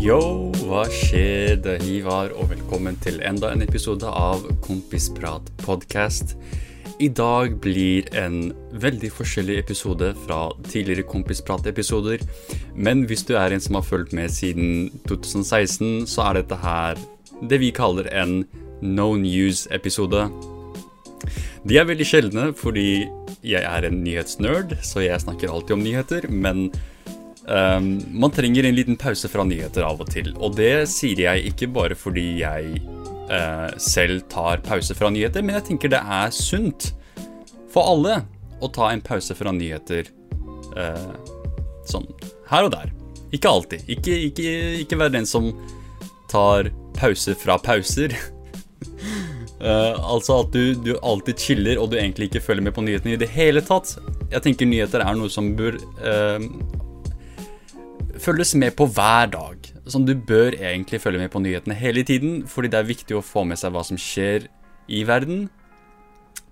Yo, hva skjer? Det er Hivar, og velkommen til enda en episode av Kompisprat podcast. I dag blir en veldig forskjellig episode fra tidligere Kompisprat-episoder. Men hvis du er en som har fulgt med siden 2016, så er dette her det vi kaller en no news-episode. De er veldig sjeldne fordi jeg er en nyhetsnerd, så jeg snakker alltid om nyheter. Men um, man trenger en liten pause fra nyheter av og til. Og det sier jeg ikke bare fordi jeg uh, selv tar pause fra nyheter, men jeg tenker det er sunt for alle å ta en pause fra nyheter uh, sånn her og der. Ikke alltid. Ikke, ikke, ikke være den som tar pause fra pauser. Uh, altså at du, du, alltid chiller og du egentlig ikke følger med på nyhetene i det hele tatt. Jeg tenker nyheter er noe som bør uh, følges med på hver dag. Sånn, du bør egentlig følge med på nyhetene hele tiden, fordi det er viktig å få med seg hva som skjer i verden.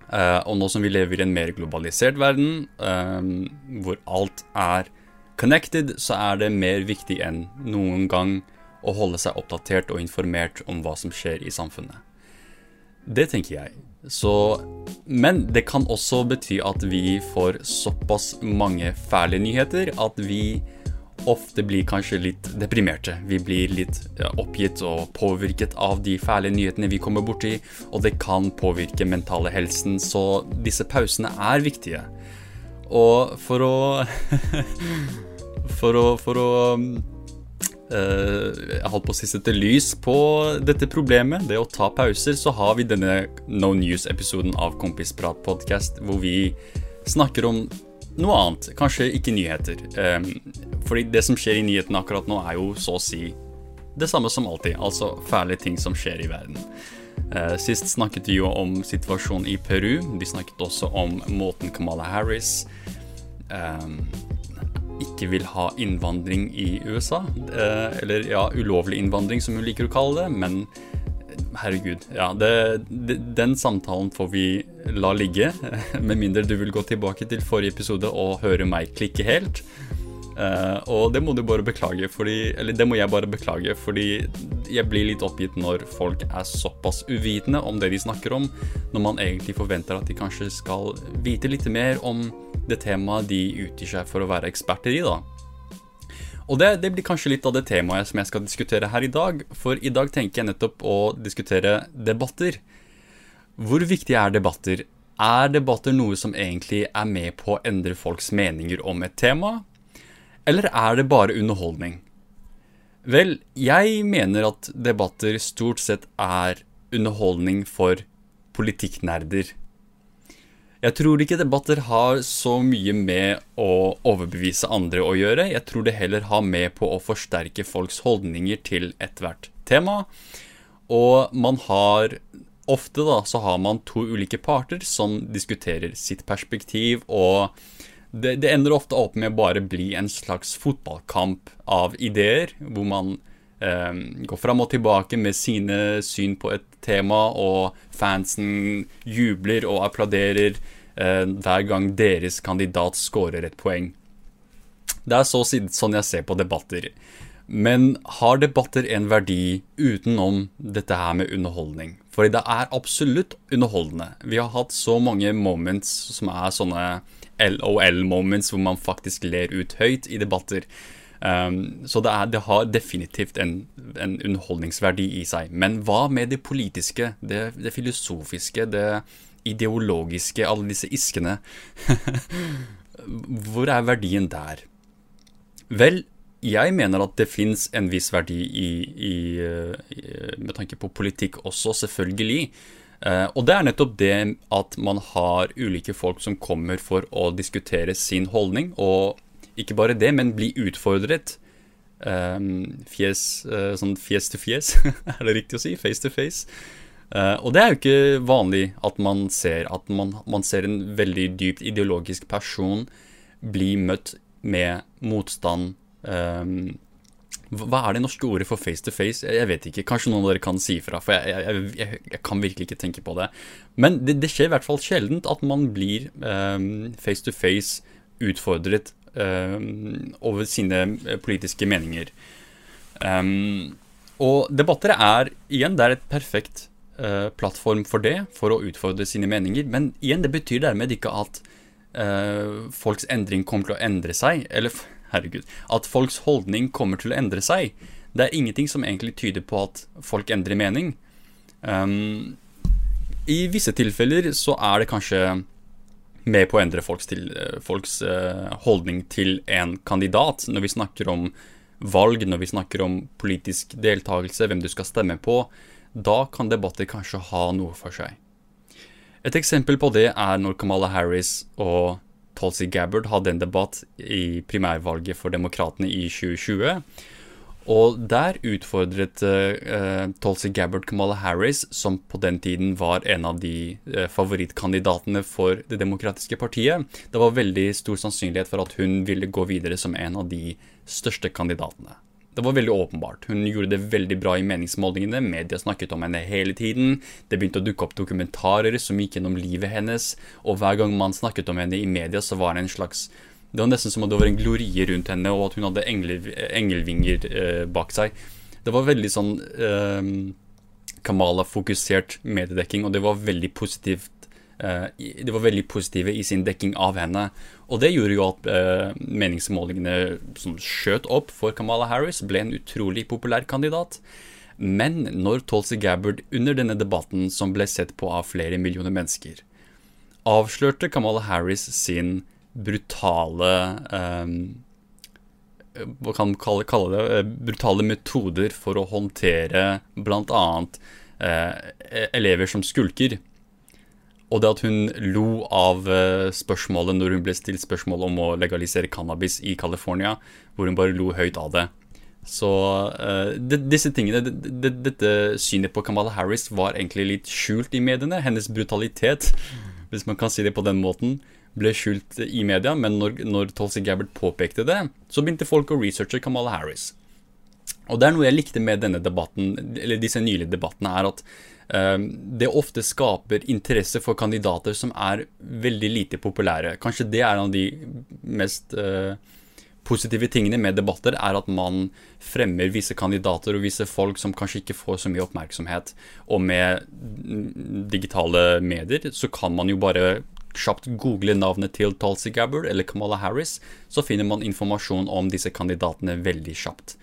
Uh, og nå som vi lever i en mer globalisert verden, hvor alt er connected, så er det mer viktig enn noen gang å holde seg oppdatert og informert om hva som skjer i samfunnet. Det tenker jeg. Så, men det kan også bety at vi får såpass mange fæle nyheter at vi ofte blir kanskje litt deprimerte. Vi blir litt oppgitt og påvirket av de fæle nyhetene vi kommer borti, og det kan påvirke mentale helsen, så disse pausene er viktige. Og for å For å, for å Uh, jeg holdt på å sette lys på dette problemet, det å ta pauser, så har vi denne No News-episoden av Kompisprat podcast, hvor vi snakker om noe annet. Kanskje ikke nyheter. Fordi det som skjer i nyhetene akkurat nå, er jo så å si det samme som alltid. Altså fæle ting som skjer i verden. Eh, sist snakket vi jo om situasjonen i Peru. De snakket også om måten Kamala Harris ikke vil ha innvandring i USA. Eh, eller ja, ulovlig innvandring, som hun liker å kalle det. Men herregud, ja. Det, den samtalen får vi la ligge. Med mindre du vil gå tilbake til forrige episode og høre meg klikke helt. Uh, og det må du bare beklage, fordi Eller det må jeg bare beklage, fordi jeg blir litt oppgitt når folk er såpass uvitende om det de snakker om, når man egentlig forventer at de kanskje skal vite litt mer om det temaet de utgir seg for å være eksperter i, da. Og det, det, blir kanskje litt av det temaet som jeg skal diskutere her i dag, for i dag tenker jeg nettopp å diskutere debatter. Hvor viktig er debatter? Er debatter noe som egentlig er med på å endre folks meninger om et tema? Eller er det bare underholdning? Vel, jeg mener at debatter stort sett er underholdning for politikknerder. Jeg tror ikke debatter har så mye med å overbevise andre å gjøre. Jeg tror det heller har med på å forsterke folks holdninger til ethvert tema. Og man har Ofte da, så har man to ulike parter som diskuterer sitt perspektiv og det, det, ender ofte opp med å bare bli en slags fotballkamp av ideer, hvor man går fram og tilbake med sine syn på et tema, og fansen jubler og applauderer eh, hver gang deres kandidat scorer et poeng. Det er så sånn jeg ser på debatter. Men har debatter en verdi utenom dette her med underholdning? Fordi det er absolutt underholdende. Vi har hatt så mange moments som er sånne LOL-moments hvor man faktisk ler ut høyt i debatter. Um, så det, er, det, har definitivt en, en, underholdningsverdi i seg. Men hva med det politiske, det, det filosofiske, det ideologiske, alle disse iskene? Hvor er verdien der? Vel, jeg mener at det fins en viss verdi i, i, i, med tanke på politikk også, selvfølgelig. Uh, og det er nettopp det at man har ulike folk som kommer for å diskutere sin holdning, og ikke bare det, men bli utfordret. Um, fjes, uh, sånn fjes til fjes, er det riktig å si? Face to face. Uh, og det er jo ikke vanlig at man ser at man, man ser en veldig dypt ideologisk person bli møtt med motstand um, hva er det norske ordet for face to face? Jeg vet ikke. Kanskje noen av dere kan si ifra, for jeg, jeg, jeg, jeg, kan virkelig ikke tenke på det. Men det, det skjer i hvert fall sjeldent at man blir um, face to face utfordret over sine eh, politiske meninger. Um, og debatter er igjen det er et perfekt uh, plattform for det, for å utfordre sine meninger. Men igjen, det betyr dermed ikke at uh, folks endring kommer til å endre seg. Eller herregud, at folks holdning kommer til å endre seg. Det er ingenting som egentlig tyder på at folk endrer mening. Um, I visse tilfeller så er det kanskje med på å endre folks, til, folks uh, holdning til en kandidat. Når vi snakker om valg, når vi snakker om politisk deltakelse, hvem du skal stemme på, da kan debatter kanskje ha noe for seg. Et eksempel på det er når Kamala Harris og Tulsi Gabbard hadde en debatt i primærvalget for Demokratene i 2020. Og der utfordret uh, Tulsi Gabbard Kamala Harris, som på den tiden var en av de uh, favorittkandidatene for Det demokratiske partiet. Det var veldig stor sannsynlighet for at hun ville gå videre som en av de største kandidatene. Det var veldig åpenbart. Hun gjorde det veldig bra i meningsmålingene. Media snakket om henne hele tiden. Det begynte å dukke opp dokumentarer som gikk gjennom livet hennes. Og hver gang man snakket om henne i media, så var det en slags det var nesten som at det var en glorie rundt henne, og at hun hadde engel, engelvinger eh, bak seg. Det var veldig sånn eh, Kamala-fokusert mediedekking, og det var veldig positivt. Eh, de var veldig positive i sin dekking av henne. Og det gjorde jo at eh, meningsmålingene som skjøt opp for Kamala Harris, ble en utrolig populær kandidat. Men når Tulsi Gabbard under denne debatten, som ble sett på av flere millioner mennesker, avslørte Kamala Harris sin brutale um, Hva kan man kalle, kalle, det? Eh, brutale metoder for å håndtere bl.a. Eh, elever som skulker. Og det at hun lo av uh, spørsmålet når hun ble stilt spørsmål om å legalisere cannabis i California, hvor hun bare lo høyt av det. Så uh, de, disse tingene, de, de, dette synet på Kamala Harris var egentlig litt skjult i mediene. Hennes brutalitet, hvis man kan si det på den måten ble skjult i media, men når, når Tulsi Gabbard påpekte det, så begynte folk å researche Kamala Harris. Og det er noe jeg likte med denne debatten, eller disse nylige debattene, er at uh, det ofte skaper interesse for kandidater som er veldig lite populære. Kanskje det er en av de mest uh, positive tingene med debatter, er at man fremmer visse kandidater og visse folk som kanskje ikke får så mye oppmerksomhet. Og med digitale medier så kan man jo bare kjapt google navnet til Tulsi Gabbard eller Kamala Harris, så finner man informasjon om disse kandidatene veldig kjapt.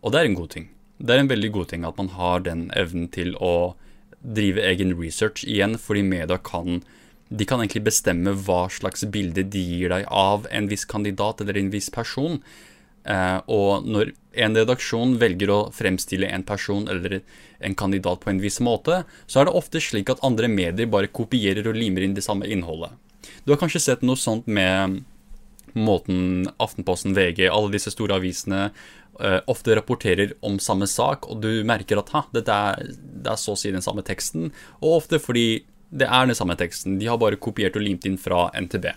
Og det er en god ting. Det er en veldig god ting at man har den evnen til å drive egen research igjen, fordi media kan de kan egentlig bestemme hva slags bilde de gir deg av en viss kandidat eller en viss person. Eh, og når en redaksjon velger å fremstille en person eller en kandidat på en viss måte, så er det ofte slik at andre medier bare kopierer og limer inn det samme innholdet. Du har kanskje sett noe sånt med måten Aftenposten, VG, alle disse store avisene uh, ofte rapporterer om samme sak, og du merker at ha, dette er, det er så å si den samme teksten, og ofte fordi det er den samme teksten. De har bare kopiert og limt inn fra NTB.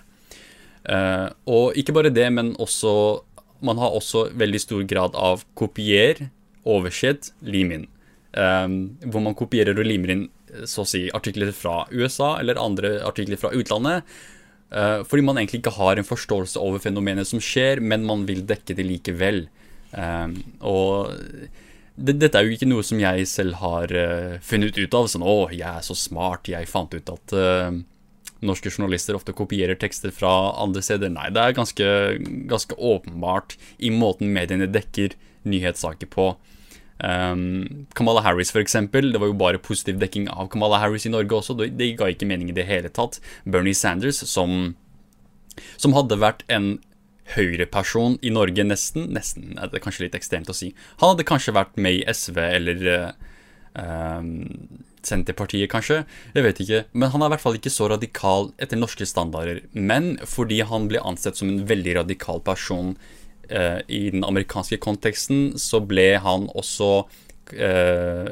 Uh, eh, og ikke bare det, men også Man har også veldig stor grad av kopier, oversett, lim inn. Um, hvor man kopierer og limer inn så å si, artikler fra USA eller andre artikler fra utlandet. Uh, fordi man egentlig ikke har en forståelse over fenomenet som skjer, men man vil dekke det likevel. Um, og det, dette er jo ikke noe som jeg selv har uh, funnet ut av. Sånn 'Å, jeg er så smart, jeg fant ut at norske journalister ofte kopierer tekster fra andre steder'. Nei, det er ganske, ganske åpenbart i måten mediene dekker nyhetssaker på. Um, Kamala Harris, for eksempel. Det var jo bare positiv dekking av Kamala Harris i Norge også. Det, det ga ikke mening i det hele tatt. Bernie Sanders, som, som hadde vært en høyreperson i Norge, nesten. Nesten er det kanskje litt ekstremt å si. Han hadde kanskje vært med i SV eller uh, Senterpartiet, kanskje. Jeg vet ikke. Men han er i hvert fall ikke så radikal etter norske standarder. Men fordi han ble ansett som en veldig radikal person i den amerikanske konteksten så ble han også eh,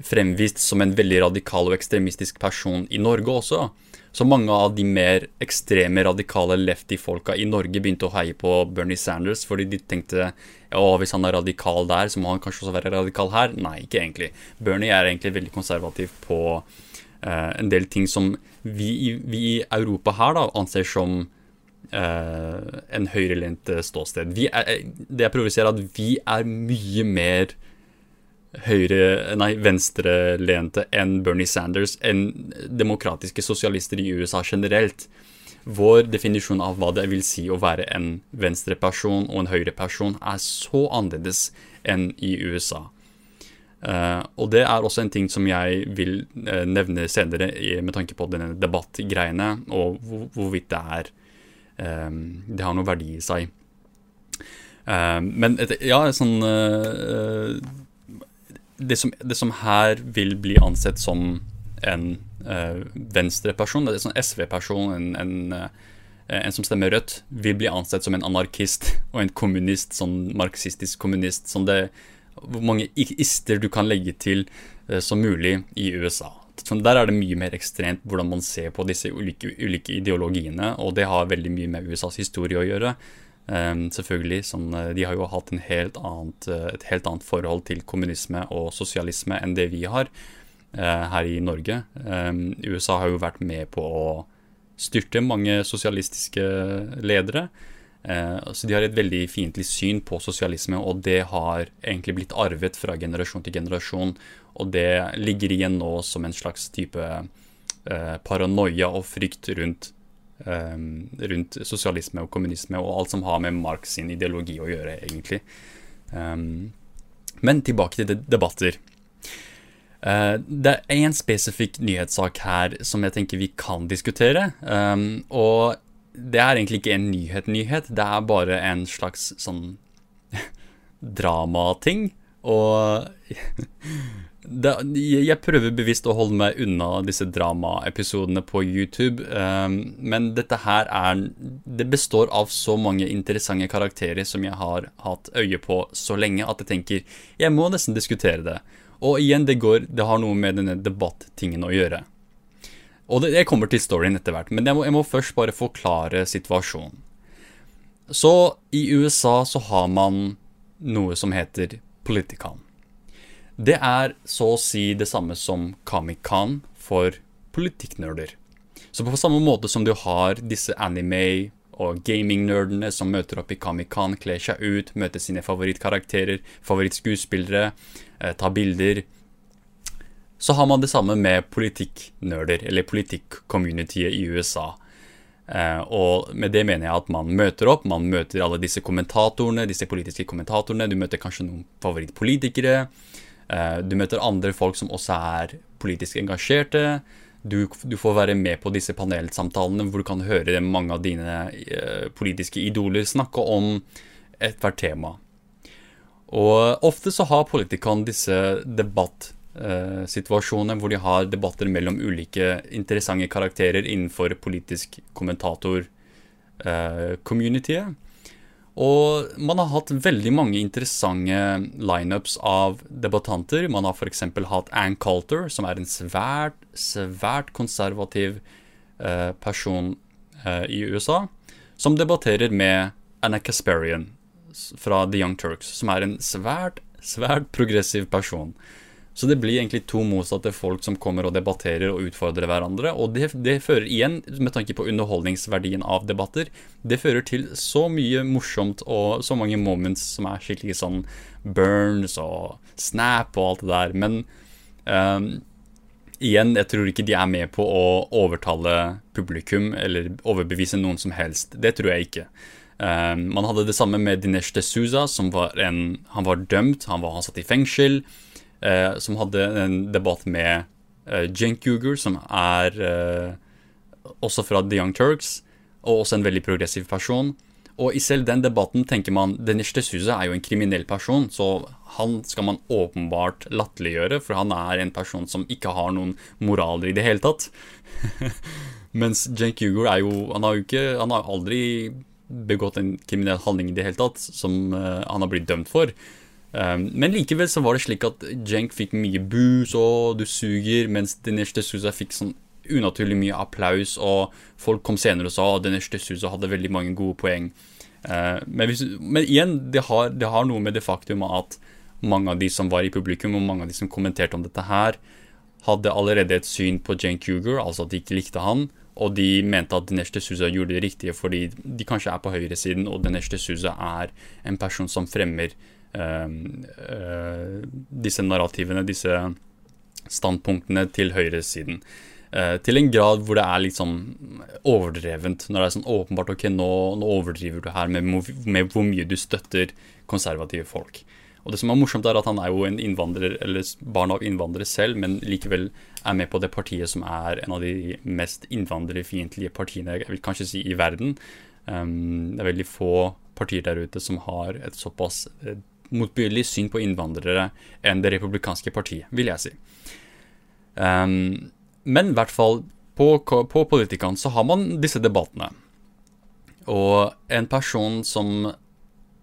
fremvist som en veldig radikal og ekstremistisk person i Norge også. Så mange av de mer ekstreme, radikale lefty-folka i Norge begynte å heie på Bernie Sanders fordi de tenkte ja, hvis han er radikal der, så må han kanskje også være radikal her. Nei, ikke egentlig. Bernie er egentlig veldig konservativ på eh, en del ting som vi, vi, i Europa her da anser som uh, en høyrelent ståsted. Er, det jeg prøver å si, er at vi er mye mer høyre, nei, venstrelente enn Bernie Sanders, enn demokratiske sosialister i USA generelt. Vår definisjon av hva det vil si å være en venstreperson og en høyreperson, er så annerledes enn i USA. Uh, og det er også en ting som jeg vil uh, nevne senere med tanke på denne debattgreiene, og hvor, hvorvidt det er Det har noe verdi i seg. Uh, men et, ja, sånn det som, det som, her vil bli ansett som en uh, venstreperson, er sånn SV-person, en, en, uh, en, som stemmer Rødt, vil bli ansett som en anarkist og en kommunist, sånn marxistisk kommunist. Sånn det, hvor mange ister du kan legge til uh, som mulig i USA. Sånn, der er det mye mer ekstremt hvordan man ser på disse ulike, ulike ideologiene, og det har veldig mye med USAs historie å gjøre. Um, selvfølgelig, sånn, eh, De har jo hatt helt annet, eh, et helt annet forhold til kommunisme og sosialisme enn det vi har uh, her i Norge. Um, USA har jo vært med på å styrte mange sosialistiske ledere. Uh, så de har et veldig fiendtlig syn på sosialisme, og det har egentlig blitt arvet fra generasjon til generasjon. Og det ligger igjen nå som en slags type eh, paranoia og frykt rundt eh, rundt sosialisme og kommunisme og alt som har med Marx sin ideologi å gjøre, egentlig. Um, men tilbake til debatter. Uh, det er én spesifikk nyhetssak her som jeg tenker vi kan diskutere. Um, og det er egentlig ikke en nyhet-nyhet, det er bare en slags sånn dramating. Og det, jeg prøver bevisst å holde meg unna disse dramaepisodene på YouTube, um, men dette her er Det består av så mange interessante karakterer som jeg har hatt øye på så lenge at jeg tenker jeg må nesten diskutere det. Og igjen, det, går, det har noe med denne debattingen å gjøre. Og det, jeg kommer til storyen etter hvert, men jeg må, jeg må først bare forklare situasjonen. Så i USA så har man noe som heter Politicon. Det er så å si det samme som Comic-Con for politikknerder. Så på samme måte som du har disse anime- og gaming-nerdene som møter opp i Comic-Con, kler seg ut, møter sine favorittkarakterer, favorittskuespillere, eh, tar bilder Så har man det samme med politikknerder, eller politikk-communityet i USA. Eh, og med det mener jeg at man møter opp, man møter alle disse kommentatorene, disse politiske kommentatorene, du møter kanskje noen favorittpolitikere. Eh, du møter andre folk som også er politisk engasjerte. Du, du, får være med på disse panelsamtalene hvor du kan høre mange av dine uh, politiske idoler snakke om ethvert tema. Og ofte så har politikerne disse debattsituasjonene uh, hvor de har debatter mellom ulike interessante karakterer innenfor politisk kommentator-communityet. Og man har hatt veldig mange interessante lineups av debattanter. Man har f.eks. hatt Ann Coulter, som er en svært, svært konservativ eh, person eh, i USA, som debatterer med Anna Kasparian fra The Young Turks, som er en svært, svært progressiv person. Så det blir egentlig to motsatte folk som kommer og debatterer og utfordrer hverandre. Og det, det, fører igjen, med tanke på underholdningsverdien av debatter, det fører til så mye morsomt og så mange moments som er skikkelig sånn burns og snap og alt det der. Men um, igjen, jeg tror ikke de er med på å overtale publikum eller overbevise noen som helst. Det tror jeg ikke. Um, man hadde det samme med Dinesh D'Souza, som var en Han var dømt, han var han satt i fengsel eh, som hadde en debatt med eh, Cenk Uger, som er eh, også fra The Young Turks, og også en veldig progressiv person. Og i selv den debatten tenker man Denish D'Souza er jo en kriminell person, så han skal man åpenbart latterliggjøre, for han er en person som ikke har noen moraler i det hele tatt. Mens Cenk Ugur er jo Han har jo ikke Han har aldri begått en kriminell handling i det hele tatt, som uh, han har blitt dømt for. Um, men likevel så var det slik at Jenk fikk mye boos og du suger, mens Dinesh D'Souza fikk sånn unaturlig mye applaus, og folk kom senere og sa at Dinesh D'Souza hadde veldig mange gode poeng. Uh, men, hvis, men, igjen, det har, det har, noe med det faktum at mange av de som var i publikum, og mange av de som kommenterte om dette her, hadde allerede et syn på Jane Cougar, altså at de ikke likte han. Og de mente at Dinesh D'Souza gjorde det riktige fordi de kanskje er på høyresiden, og Dinesh D'Souza er en person som fremmer disse narrativene, disse standpunktene til høyresiden. Uh, til en grad hvor det er litt sånn overdrevent. Når det er sånn åpenbart ok, nå, nå overdriver du her med, med, hvor mye du støtter konservative folk. Og det som er morsomt, er at han er jo en innvandrer, eller barn av innvandrere selv, men likevel er med på det partiet som er en av de mest innvandrerfiendtlige partiene jeg vil kanskje si i verden. Um, det er veldig få partier der ute som har et såpass uh, motbydelig syn på innvandrere enn det republikanske partiet, vil jeg si. Um, men i hvert fall på, på politikerne så har man disse debattene. Og en person som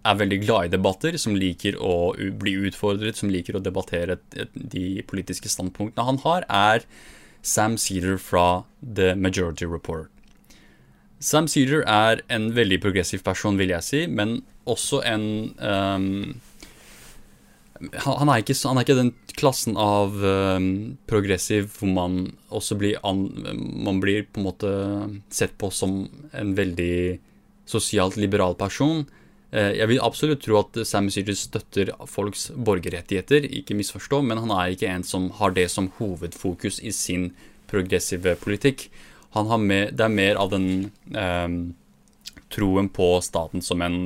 er veldig glad i debatter, som liker å bli utfordret, som liker å debattere de politiske standpunktene han har, er Sam Cedar fra The Majority Report. Sam Cedar er en veldig progressiv person, vil jeg si, men også en um, han, er ikke, han, er ikke, den klassen av uh, progressiv hvor man også blir, an, man blir på en måte sett på som en veldig sosialt liberal person. Uh, jeg vil absolutt tro at Sam Sears støtter folks borgerrettigheter, ikke misforstå, men han er ikke en som har det som hovedfokus i sin progressive politikk. Med, det er mer av den uh, troen på staten som en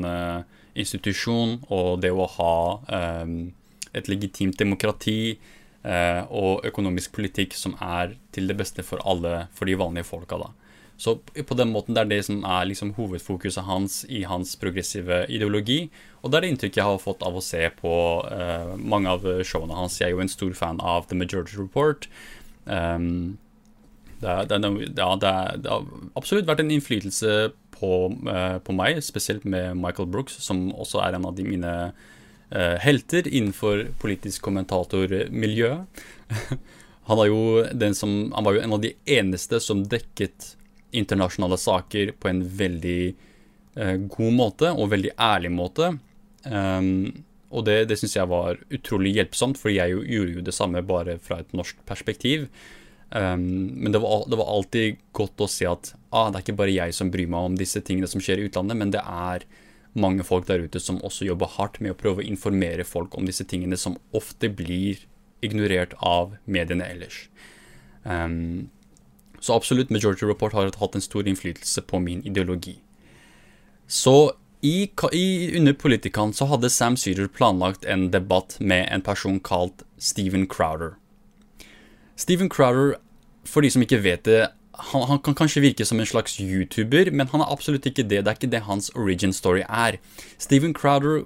institusjon, og det å ha et legitimt demokrati eh, og økonomisk politikk som er til det beste for alle, for de vanlige folka. da. Så på den måten det er det som er liksom hovedfokuset hans i hans progressive ideologi. Og det er det inntrykket jeg har fått av å se på eh, mange av showene hans. Jeg er jo en stor fan av The Majority Report. Um, det, det, ja, det, det, har absolutt vært en innflytelse på, uh, på, meg, spesielt med Michael Brooks, som også er en av de mine helter innenfor politisk kommentatormiljø. han, som, han var jo en av de eneste som dekket internasjonale saker på en veldig eh, god måte og veldig ærlig måte. Um, og det, det syns jeg var utrolig hjelpsomt, for jeg gjorde jo det samme bare fra et norsk perspektiv. Um, men det var, det var, alltid godt å se at ah, det er ikke bare jeg som bryr meg om disse tingene som skjer i utlandet, men det er mange folk der ute som også jobber hardt med å prøve å informere folk om disse tingene som ofte blir ignorert av mediene ellers. Um, så absolutt, Majority Report har hatt en stor innflytelse på min ideologi. Så i, i, under Politikan så hadde Sam Syder planlagt en debatt med en person kalt Steven Crowder. Steven Crowder, for de som ikke vet det, han, han, kan kanskje virke som en slags YouTuber, men han er absolutt ikke det. Det er ikke det hans origin story er. Steven Crowder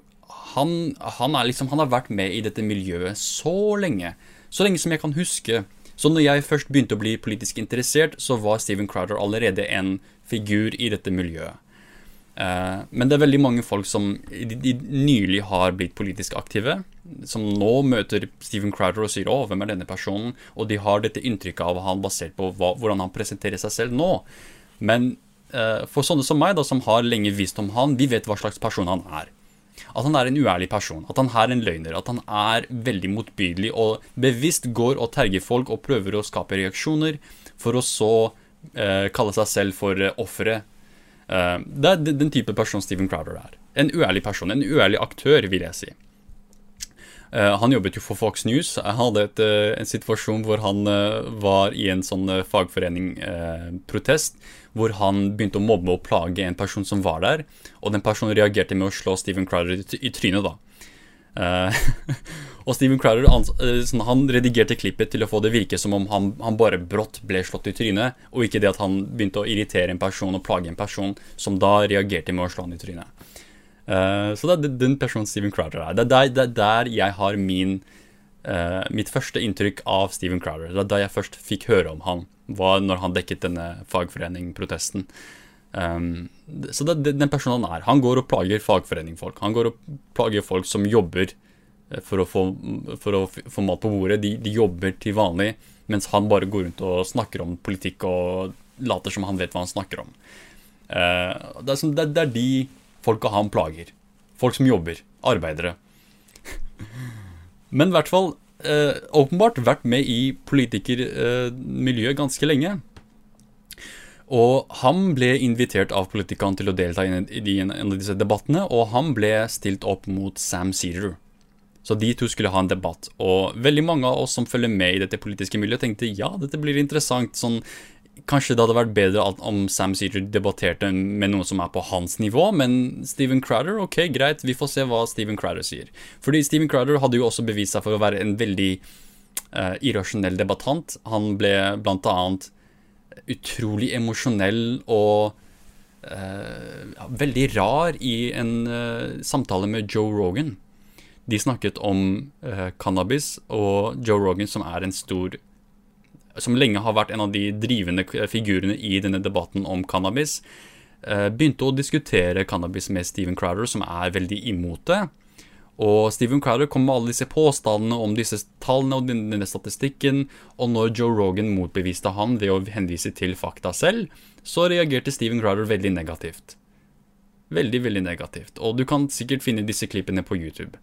han, han, liksom, han har vært med i dette miljøet så lenge. Så lenge som jeg kan huske. Så når jeg først begynte å bli politisk interessert, så var Steven Crowder allerede en figur i dette miljøet. Uh, men det er veldig mange folk som nylig har blitt politisk aktive, som nå møter Steven Crowder og sier 'Å, hvem er denne personen?' Og de har dette inntrykket av han basert på hva, hvordan han presenterer seg selv nå. Men uh, for sånne som meg, da, som har lenge visst om han, vi vet hva slags person han er. At han er en uærlig person, at han er en løgner, at han er veldig motbydelig og bevisst går og terger folk og prøver å skape reaksjoner, for å så eh, kalle seg selv for eh, offeret. Eh, det er den type person Steven Crowder er. En uærlig person, en uærlig aktør, vil jeg si. Uh, han jobbet jo for Fox News. Han hadde et, uh, en situasjon hvor han var i en sånn fagforening-protest, hvor han begynte å mobbe og plage en person som var der. Og den personen reagerte med å slå Steven Crowder i trynet, da. og Steven Crowder sånn, han redigerte klippet til å få det virke som om han, han, bare brått ble slått i trynet, og ikke det at han begynte å irritere en person og plage en person som da reagerte med å slå han i trynet. Uh, så det er den personen Steven Crowder er. Det er der, det er der jeg har min, uh, mitt første inntrykk av Steven Crowder. Det er da jeg først fikk høre om han, var når han dekket denne fagforeningprotesten. Um, så det er den personen han er. Han går og plager fagforeningfolk. Han går og plager folk som jobber eh, for å få, for å få mat på bordet. De, de, jobber til vanlig, mens han bare går rundt og snakker om politikk og later som han vet hva han snakker om. Uh, det, er som, det, det er de folka han plager. Folk som jobber. Arbeidere. Men i hvert fall uh, åpenbart vært med i politikermiljøet uh, ganske lenge. Og han ble invitert av politikerne til å delta i en, av disse debattene, og han ble stilt opp mot Sam Cedar. Så de to skulle ha en debatt. Og veldig mange av oss som følger med i dette politiske miljøet, tenkte ja, dette blir interessant. Sånn, kanskje det hadde vært bedre om Sam Seater debatterte med noen som er på hans nivå, men Steven Crowder, ok, greit, vi får se hva Steven Crowder sier. Fordi Steven Crowder hadde jo også bevist seg for å være en veldig uh, irrasjonell debattant. Han ble blant annet utrolig emosjonell og uh, veldig rar i en uh, samtale med Joe Rogan. De snakket om uh, cannabis, og Joe Rogan, som er en stor Som lenge har vært en av de drivende figurene i denne debatten om cannabis, begynte å diskutere cannabis med Steven Crowder, som er veldig imot det. Og Steven Crowder kom med alle disse påstandene om disse tallene og denne statistikken, og når Joe Rogan motbeviste han ved å henvise til fakta selv, så reagerte Steven Crowder veldig negativt. Veldig, veldig negativt. Og du kan sikkert finne disse klippene på YouTube.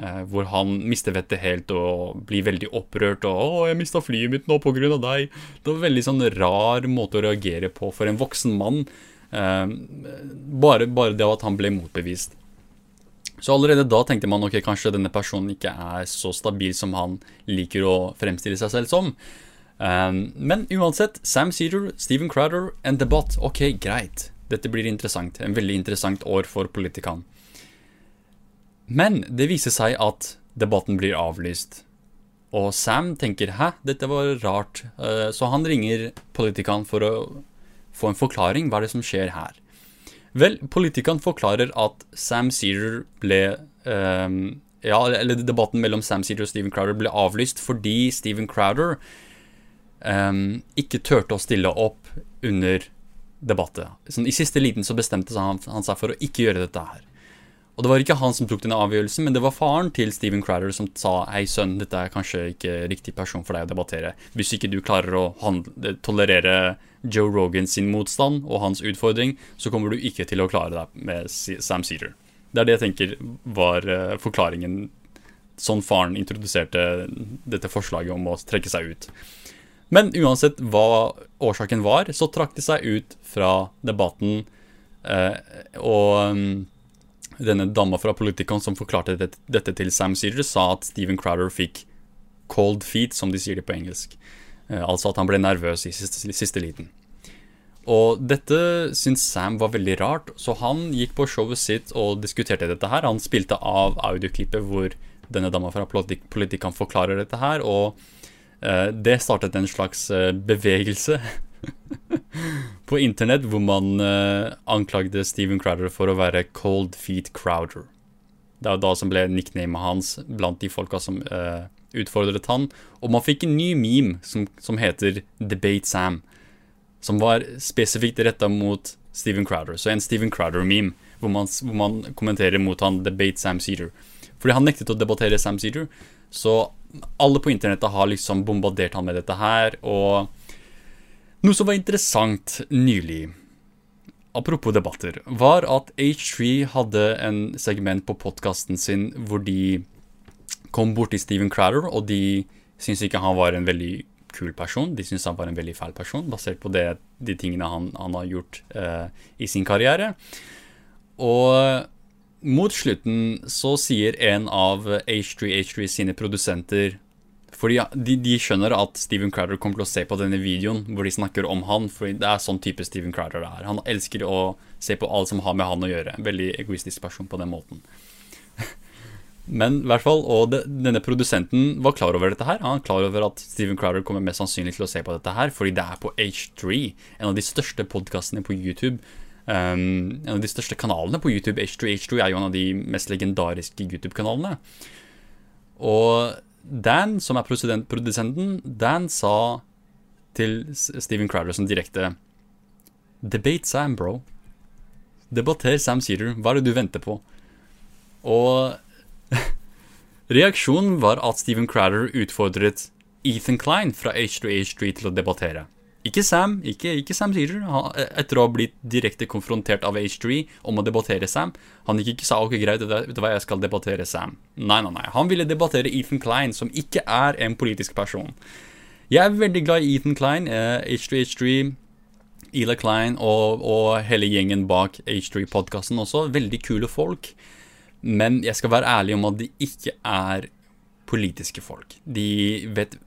Eh, hvor han mister vettet helt og blir veldig opprørt og 'Å, jeg mista flyet mitt nå av deg'. Det var en veldig sånn rar måte å reagere på for en voksen mann. Eh, bare, bare det at han ble motbevist. Så allerede da tenkte man ok, kanskje denne personen ikke er så stabil som han liker å fremstille seg selv som. Um, men uansett, Sam Cedar, Steven Crowder, en debatt. Ok, greit. Dette blir interessant. En veldig interessant år for politikken. Men det viser seg at debatten blir avlyst. Og Sam tenker 'hæ, dette var rart', uh, så han ringer politikeren for å få en forklaring. Hva er det som skjer her? Vel, politikeren forklarer at Sam Searer ble um, Ja, eller debatten mellom Sam Searer og Steven Crowder ble avlyst fordi Steven Crowder um, ikke turte å stille opp under debattet. Sånn, I siste liten så bestemte han, han seg for å ikke gjøre dette her. Og det var ikke han som tok denne avgjørelsen, men det var faren til Steven Crowder som sa hei, sønn, dette er kanskje ikke riktig person for deg å debattere. Hvis ikke du klarer å handle, tolerere Joe Rogan sin motstand og hans utfordring, så kommer du ikke til å klare deg med Sam Seater. Det er det jeg tenker var uh, forklaringen sånn faren introduserte dette forslaget om å trekke seg ut. Men uansett hva årsaken var, så trakk de seg ut fra debatten. Uh, og um, denne dama fra Politicon som forklarte dette, dette til Sam Cedar, sa at Steven Crowder fikk cold feet, som de sier det på engelsk. Eh, altså at han ble nervøs i siste, siste liten. Og dette syntes Sam var veldig rart, så han gikk på showet sitt og diskuterte dette her. Han spilte av audioklippet hvor denne dama fra Politicon forklarer dette her, og eh, det startet en slags eh, bevegelse på internett hvor man uh, anklagde Steven Crowder for å være Cold Feet Crowder. Det er da som ble nicknamet hans blant de folka som uh, utfordret han. Og man fikk en ny meme som, som heter Debate Sam, som var spesifikt retta mot Steven Crowder. Så en Steven Crowder-meme hvor, hvor, man kommenterer mot han Debate Sam Cedar. Fordi han nektet å debattere Sam Cedar, så alle på internettet har liksom bombardert han med dette her. og noe som var interessant nylig, apropos debatter, var at H3 hadde en segment på podkasten sin hvor de kom borti Steven Crowder, og de syntes ikke han var en veldig kul person. De syntes han var en veldig fæl person, basert på det, de tingene han, han har gjort eh, i sin karriere. Og mot slutten så sier en av H3H3 sine produsenter fordi de, de, skjønner at Steven Crowder kommer til å se på denne videoen hvor de snakker om han, fordi det er sånn type Steven Crowder er. Han elsker å se på alt som har med han å gjøre. Veldig egoistisk person på den måten. Men i hvert fall, og det, denne produsenten var klar over dette her. Han er klar over at Steven Crowder kommer mest sannsynlig til å se på dette her, fordi det er på H3, en av de største podkastene på YouTube. Um, en av de største kanalene på YouTube. H3 H3 er jo en av de mest legendariske YouTube-kanalene. Og Dan, som er produsenten, Dan sa til Steven Crowder som direkte Debate Sam, bro. Debatter Sam Cedar. Hva er det du venter på? Og reaksjonen var at Steven Crowder utfordret Ethan Klein fra H2H3 til å debattere. Ikke Sam, ikke, ikke Sam Seager. Etter å ha blitt direkte konfrontert av H3 om å debattere Sam. Han gikk ikke sa ok, greit, vet du hva, jeg skal debattere Sam. Nei, nei, nei. Han ville debattere Ethan Klein, som ikke er en politisk person. Jeg er veldig glad i Ethan Klein. Eh, H3H3, Ela Klein og, og hele gjengen bak H3-podkasten også. Veldig kule folk. Men jeg skal være ærlig om at de ikke er politiske folk. De vet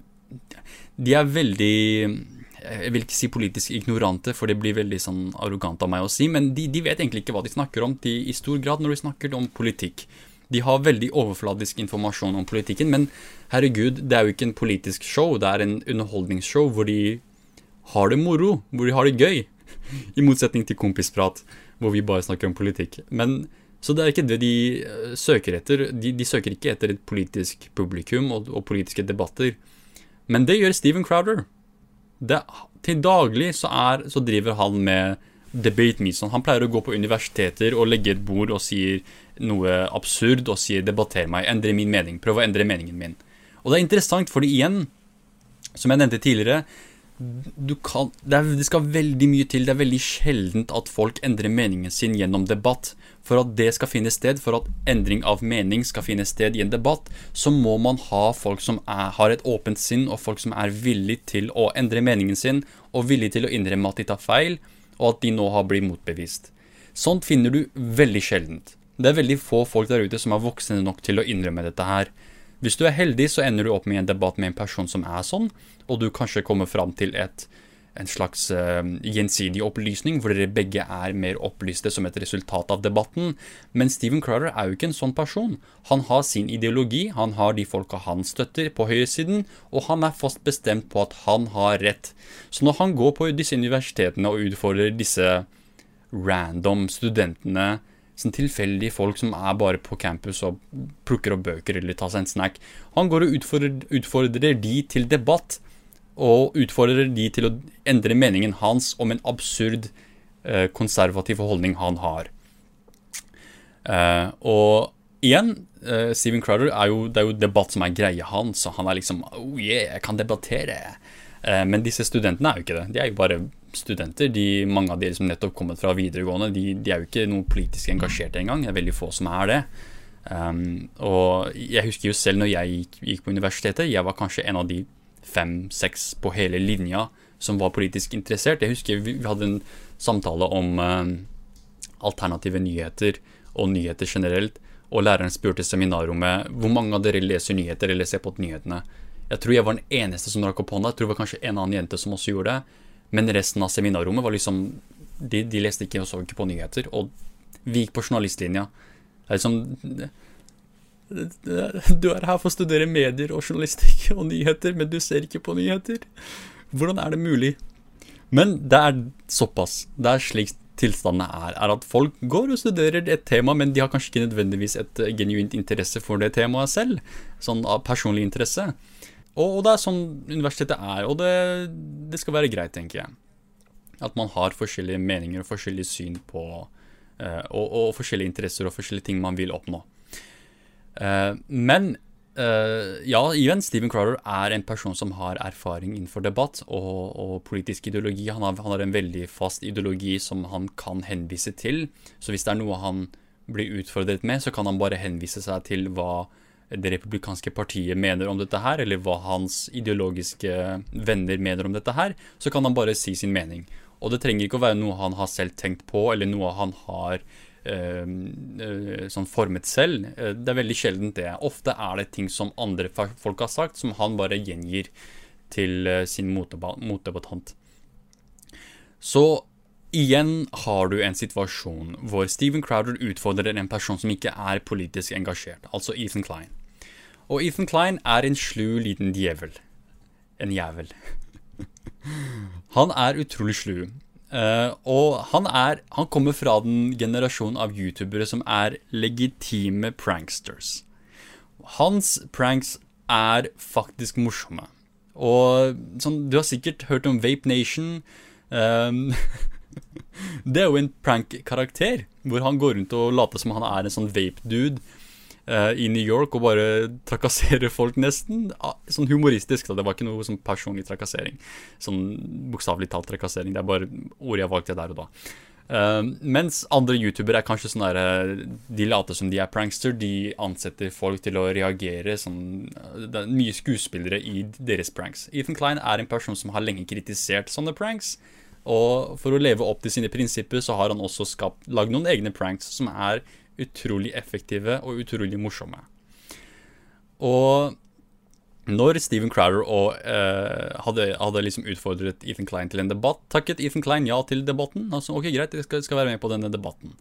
De er veldig jeg vil ikke si politisk ignorante, for det blir veldig sånn arrogant av meg å si, men de, de vet egentlig ikke hva de snakker om de, i stor grad når de snakker om politikk. De har veldig overfladisk informasjon om politikken, men herregud, det er jo ikke en politisk show, det er en underholdningsshow hvor de har det moro, hvor de har det gøy. I motsetning til kompisprat, hvor vi bare snakker om politikk. Men, så det er ikke det de eh, søker etter. De, de søker ikke etter et politisk publikum og, og politiske debatter. Men det gjør Steven Crowder det, til daglig så, er, så, driver han med debate meets. Han pleier å gå på universiteter og legge et bord og sier noe absurd og sier 'debatter meg', endre min mening, prøv å endre meningen min. Og det er interessant, fordi igjen, som jeg nevnte tidligere, kan, det, er, det, skal veldig mye til. Det er veldig sjeldent at folk endrer meningen sin gjennom debatt. For at det skal finne sted, for at endring av mening skal finne sted i en debatt, så må man ha folk som er, har et åpent sinn, og folk som er villig til å endre meningen sin, og villig til å innrømme at de tar feil, og at de nå har blitt motbevist. Sånt finner du veldig sjeldent. Det er veldig få folk der ute som er voksne nok til å innrømme dette her. Hvis du er heldig, så ender du opp med en debatt med en person som er sånn, og du kanskje kommer fram til et, en slags uh, gjensidig opplysning, hvor dere begge er mer opplyste som et resultat av debatten. Men Steven Crowder er jo ikke en sånn person. Han har sin ideologi, han har de folka han støtter på høyresiden, og han er fast bestemt på at han har rett. Så når han går på disse universitetene og utfordrer disse random studentene sånn tilfeldige folk som er bare på campus og plukker opp bøker eller tar seg en snack. Han går og utfordrer, utfordrer de til debatt, og utfordrer de til å endre meningen hans om en absurd eh, konservativ holdning han har. Eh, og igjen, eh, Steven Crowder er jo, det er jo debatt som er greia hans, og han er liksom Oh yeah, jeg kan debattere. Eh, men disse studentene er jo ikke det. De er jo bare studenter. De, mange av de som nettopp kommet fra videregående, de, de er jo ikke noe politisk engasjerte engang. Det er veldig få som er det. Um, og jeg husker jo selv når jeg gikk, gikk på universitetet, jeg var kanskje en av de fem-seks på hele linja som var politisk interessert. Jeg husker vi, vi hadde en samtale om um, alternative nyheter og nyheter generelt. Og læreren spurte seminarrommet hvor mange av dere leser nyheter eller ser på nyhetene. Jeg tror jeg var den eneste som rakk opp hånda. Jeg tror det var kanskje en annen jente som også gjorde det. Men resten av seminarrommet var liksom de, de, leste ikke og så ikke på nyheter. Og vi gikk på journalistlinja. Det er liksom Du er her for å studere medier og journalistikk og nyheter, men du ser ikke på nyheter. Hvordan er det mulig? Men det er såpass. Det er slik tilstandene er. Er at folk går og studerer et tema, men de har kanskje ikke nødvendigvis et genuint interesse for det temaet selv. Sånn av personlig interesse. Og, og, det er sånn universitetet er, og det, det, skal være greit, tenker jeg. At man har forskjellige meninger og forskjellige syn på uh, og, og, forskjellige interesser og forskjellige ting man vil oppnå. Uh, men uh, ja, igjen, Steven Crowder er en person som har erfaring innenfor debatt og, og politisk ideologi. Han har, han har, en veldig fast ideologi som han kan henvise til. Så hvis det er noe han blir utfordret med, så kan han bare henvise seg til hva det republikanske partiet mener om dette her, eller hva hans ideologiske venner mener om dette her, så kan han bare si sin mening. Og det trenger ikke å være noe han har selv tenkt på, eller noe han har øh, øh, sånn formet selv. Eh, det er veldig sjeldent det. Ofte er det ting som andre folk har sagt, som han bare gjengir til sin motdebattant. Så igjen har du en situasjon hvor Steven Crowder utfordrer en person som ikke er politisk engasjert, altså Ethan Klein. Og Ethan Klein er en slu liten djevel. En jævel. han er utrolig slu. Uh, og han, er, han kommer fra den generasjonen av youtubere som er legitime pranksters. Hans pranks er faktisk morsomme. Og sånn, du har sikkert hørt om Vape Nation. Um, det er jo en prank-karakter, hvor han går rundt og later som han er en sånn vape-dude. uh, i New York og bare trakasserer folk, nesten. Uh, sånn humoristisk, da. Det var ikke noe sånn personlig trakassering. Sånn bokstavelig talt trakassering. Det er bare ord jeg valgte der og da. Uh, mens andre youtubere er kanskje sånn der De later som de er prankster. De ansetter folk til å reagere. Sånn, det er mye skuespillere i deres pranks. Ethan Klein er en person som har lenge kritisert sånne pranks. Og for å leve opp til sine prinsipper så har han også skapt, lagd noen egne pranks som er utrolig effektive og utrolig morsomme. Og når Steven Crowder og, eh, hadde, hadde, liksom utfordret Ethan Klein til en debatt, takket Ethan Klein ja til debatten. Altså, ok, greit, jeg skal, skal, være med på denne debatten.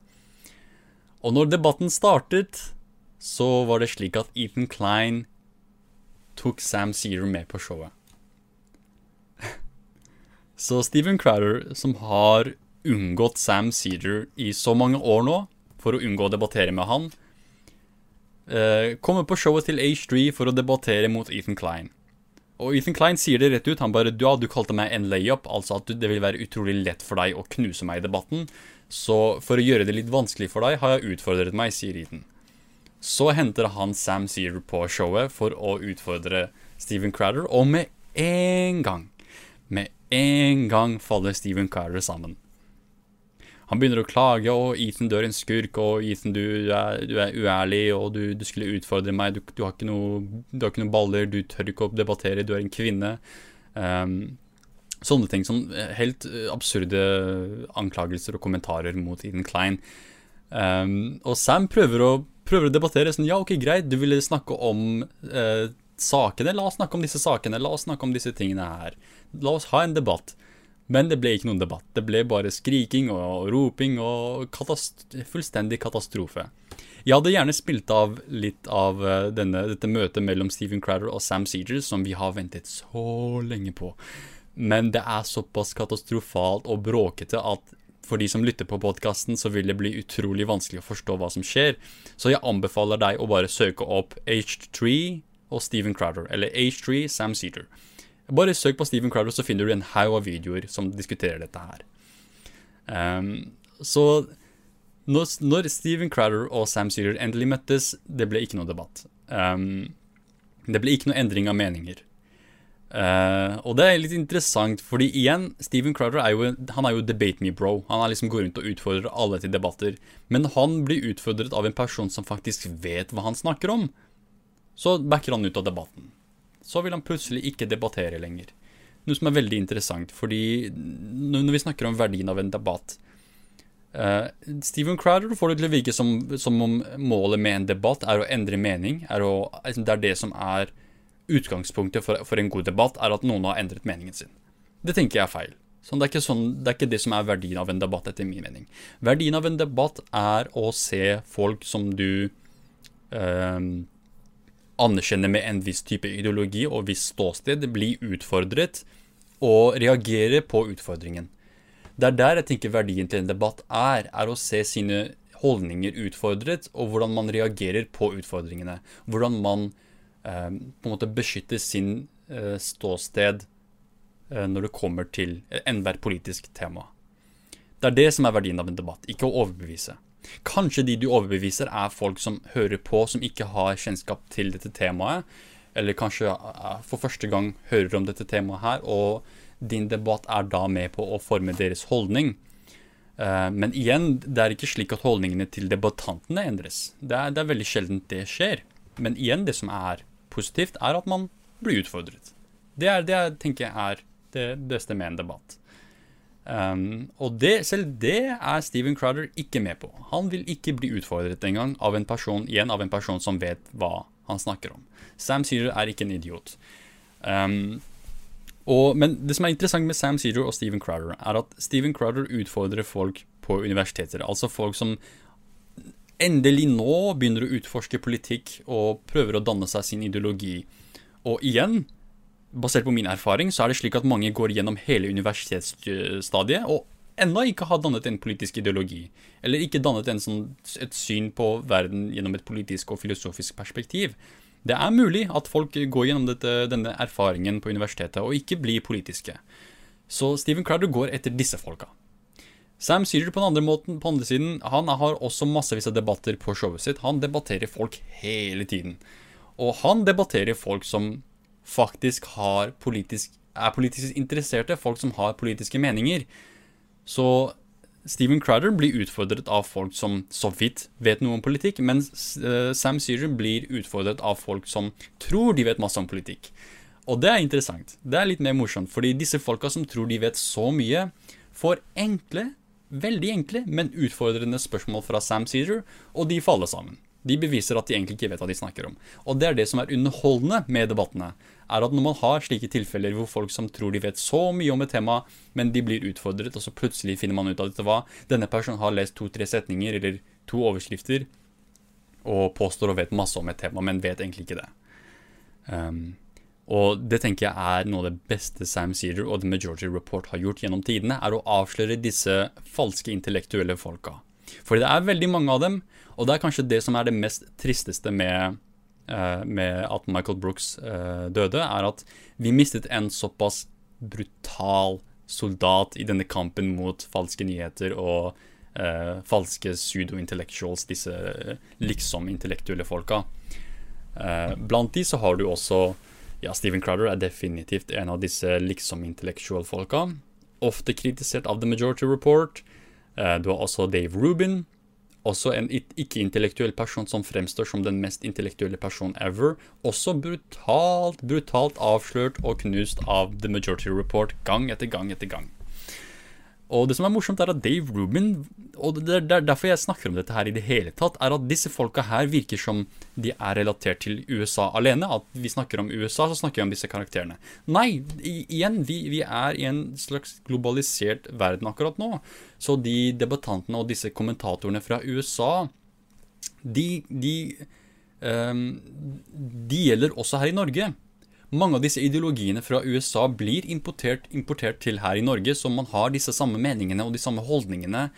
Og når debatten startet, så var det slik at Ethan Klein tok Sam Sear med på showet. Så Steven Crowder, som har unngått Sam Cedar i så mange år nå, for å unngå å debattere med han, uh, kommer på showet til H3 for å debattere mot Ethan Klein. Og Ethan Klein sier det rett ut. Han bare Ja, du kalte meg en layup, altså at det vil være utrolig lett for deg å knuse meg i debatten. Så for å gjøre det litt vanskelig for deg, har jeg utfordret meg, sier Ethan. Så henter han Sam Sear på showet for å utfordre Steven Crowder, og med en gang, med en gang faller Steven Carter sammen. Han begynner å klage, og Ethan dør en skurk, og Ethan, du er, du er uærlig, og du, du, skulle utfordre meg, du, du, har noe, ikke noen baller, du tør ikke å debattere, du er en kvinne. Um, sånne ting. Sånn helt absurde anklagelser og kommentarer mot Ethan Klein. Um, og Sam prøver å, prøver å, debattere sånn Ja, ok, greit, du ville snakke om uh, sakene. La oss snakke om disse sakene. La oss snakke om disse tingene her. La oss ha en debatt. Men det ble ikke noen debatt. Det ble bare skriking og roping og katast fullstendig katastrofe. Jeg hadde gjerne spilt av litt av eh, denne, dette møtet mellom Stephen Crowder og Sam Seegers, som vi har ventet så lenge på. Men det er såpass katastrofalt og bråkete at for de som lytter på podkasten, så vil det bli utrolig vanskelig å forstå hva som skjer. Så jeg anbefaler deg å bare søke opp H3 og Stephen Crowder, eller H3 Sam Seater. Bare søk på Steven Crowder, så finner du en haug av videoer som diskuterer dette her. Um, så når, når, Steven Crowder og Sam Seater endelig møttes, det ble ikke noe debatt. Um, det ble ikke noe endring av meninger. Uh, og det er litt interessant, fordi igjen, Steven Crowder er jo, han er jo debate me bro. Han er liksom går rundt og utfordrer alle til debatter. Men han blir utfordret av en person som faktisk vet hva han snakker om. Så backer han ut av debatten så vil han plutselig ikke debattere lenger. Noe som er veldig interessant, fordi når vi snakker om verdien av en debatt uh, Stephen Crowder får det til å virke som, som, om målet med en debatt er å endre mening. Er å, altså, det er det som er utgangspunktet for, for, en god debatt, er at noen har endret meningen sin. Det tenker jeg er feil. Sånn, det, er sånn, det, er ikke det som er verdien av en debatt, etter min mening. Verdien av en debatt er å se folk som du uh, anerkjenner med en viss type ideologi og viss ståsted, blir utfordret og reagerer på utfordringen. Det er der jeg tenker verdien til en debatt er, er å se sine holdninger utfordret, og hvordan man reagerer på utfordringene. Hvordan man eh, på en måte beskytter sin eh, ståsted eh, når det kommer til enhver politisk tema. Det er det som er verdien av en debatt, ikke å overbevise. Kanskje de du overbeviser, er folk som hører på, som ikke har kjennskap til dette temaet. Eller kanskje eh, for første gang hører om dette temaet her, og din debatt er da med på å forme deres holdning. Eh, men igjen, det er ikke slik at holdningene til debattantene endres. Det er, det er veldig sjelden det skjer. Men igjen, det som er positivt, er at man blir utfordret. Det er det jeg tenker er det beste med en debatt. Um, og det, selv det er Steven Crowder ikke med på. Han vil ikke bli utfordret engang av en person, igjen av en person som vet hva han snakker om. Sam Seeder er ikke en idiot. Um, og, men det som er interessant med Sam Seeder og Steven Crowder, er at Steven Crowder utfordrer folk på universiteter. Altså folk som endelig nå begynner å utforske politikk og prøver å danne seg sin ideologi. Og igjen, basert på min erfaring, så er det slik at mange går gjennom hele universitetsstadiet og ennå ikke har dannet en politisk ideologi. Eller ikke dannet sånn, et syn på verden gjennom et politisk og filosofisk perspektiv. Det er mulig at folk går gjennom dette, denne erfaringen på universitetet og ikke blir politiske. Så Steven Crowder går etter disse folka. Sam Searer på den andre måten, på andre siden, han har også massevis av debatter på showet sitt. Han debatterer folk hele tiden. Og han debatterer folk som faktisk politisk, er politisk interesserte, folk som har politiske meninger. Så Steven Crowder blir utfordret av folk som så vidt vet noe om politikk, mens uh, Sam Searer blir utfordret av folk som tror de vet masse om politikk. Og det er interessant. Det er litt mer morsomt, fordi disse folka som tror de vet så mye, får enkle veldig enkle, men utfordrende spørsmål fra Sam Searer, og de faller sammen. De beviser at de egentlig ikke vet hva de snakker om. Og det er det som er underholdende med debattene. er at Når man har slike tilfeller hvor folk som tror de vet så mye om et tema, men de blir utfordret, og så plutselig finner man ut av dette hva denne personen har lest to-tre setninger eller to overskrifter og påstår å vet masse om et tema, men vet egentlig ikke det. Um, og det tenker jeg er noe av det beste Sam Seeder og The Majority Report har gjort gjennom tidene, er å avsløre disse falske intellektuelle folka. Fordi det er veldig mange av dem, og det er kanskje det som er det mest tristeste med, uh, med at Michael Brooks uh, døde, er at vi mistet en såpass brutal soldat i denne kampen mot falske nyheter og uh, falske pseudo-intellectuals, disse liksom-intellektuelle folka. blant de så har du også ja, Steven Crowder er definitivt en av disse liksom-intellektuelle-folka. Ofte kritisert av The Majority Report. Eh, du har også Dave Rubin. Også en ikke-intellektuell person som fremstår som den mest intellektuelle personen ever. Også brutalt, brutalt avslørt og knust av The Majority Report gang etter gang etter gang. Og det som er morsomt, er at Dave Rubin, og det er derfor jeg snakker om dette her i det hele tatt, er at disse folka her virker som de er relatert til USA alene. At vi snakker om USA, så snakker vi om disse karakterene. Nei, igjen, vi, vi er i en slags globalisert verden akkurat nå. Så de debattantene og disse kommentatorene fra USA, de, de, um, de gjelder også her i Norge mange av disse ideologiene fra USA blir importert, importert, til her i Norge, så man har disse samme meningene og de samme holdningene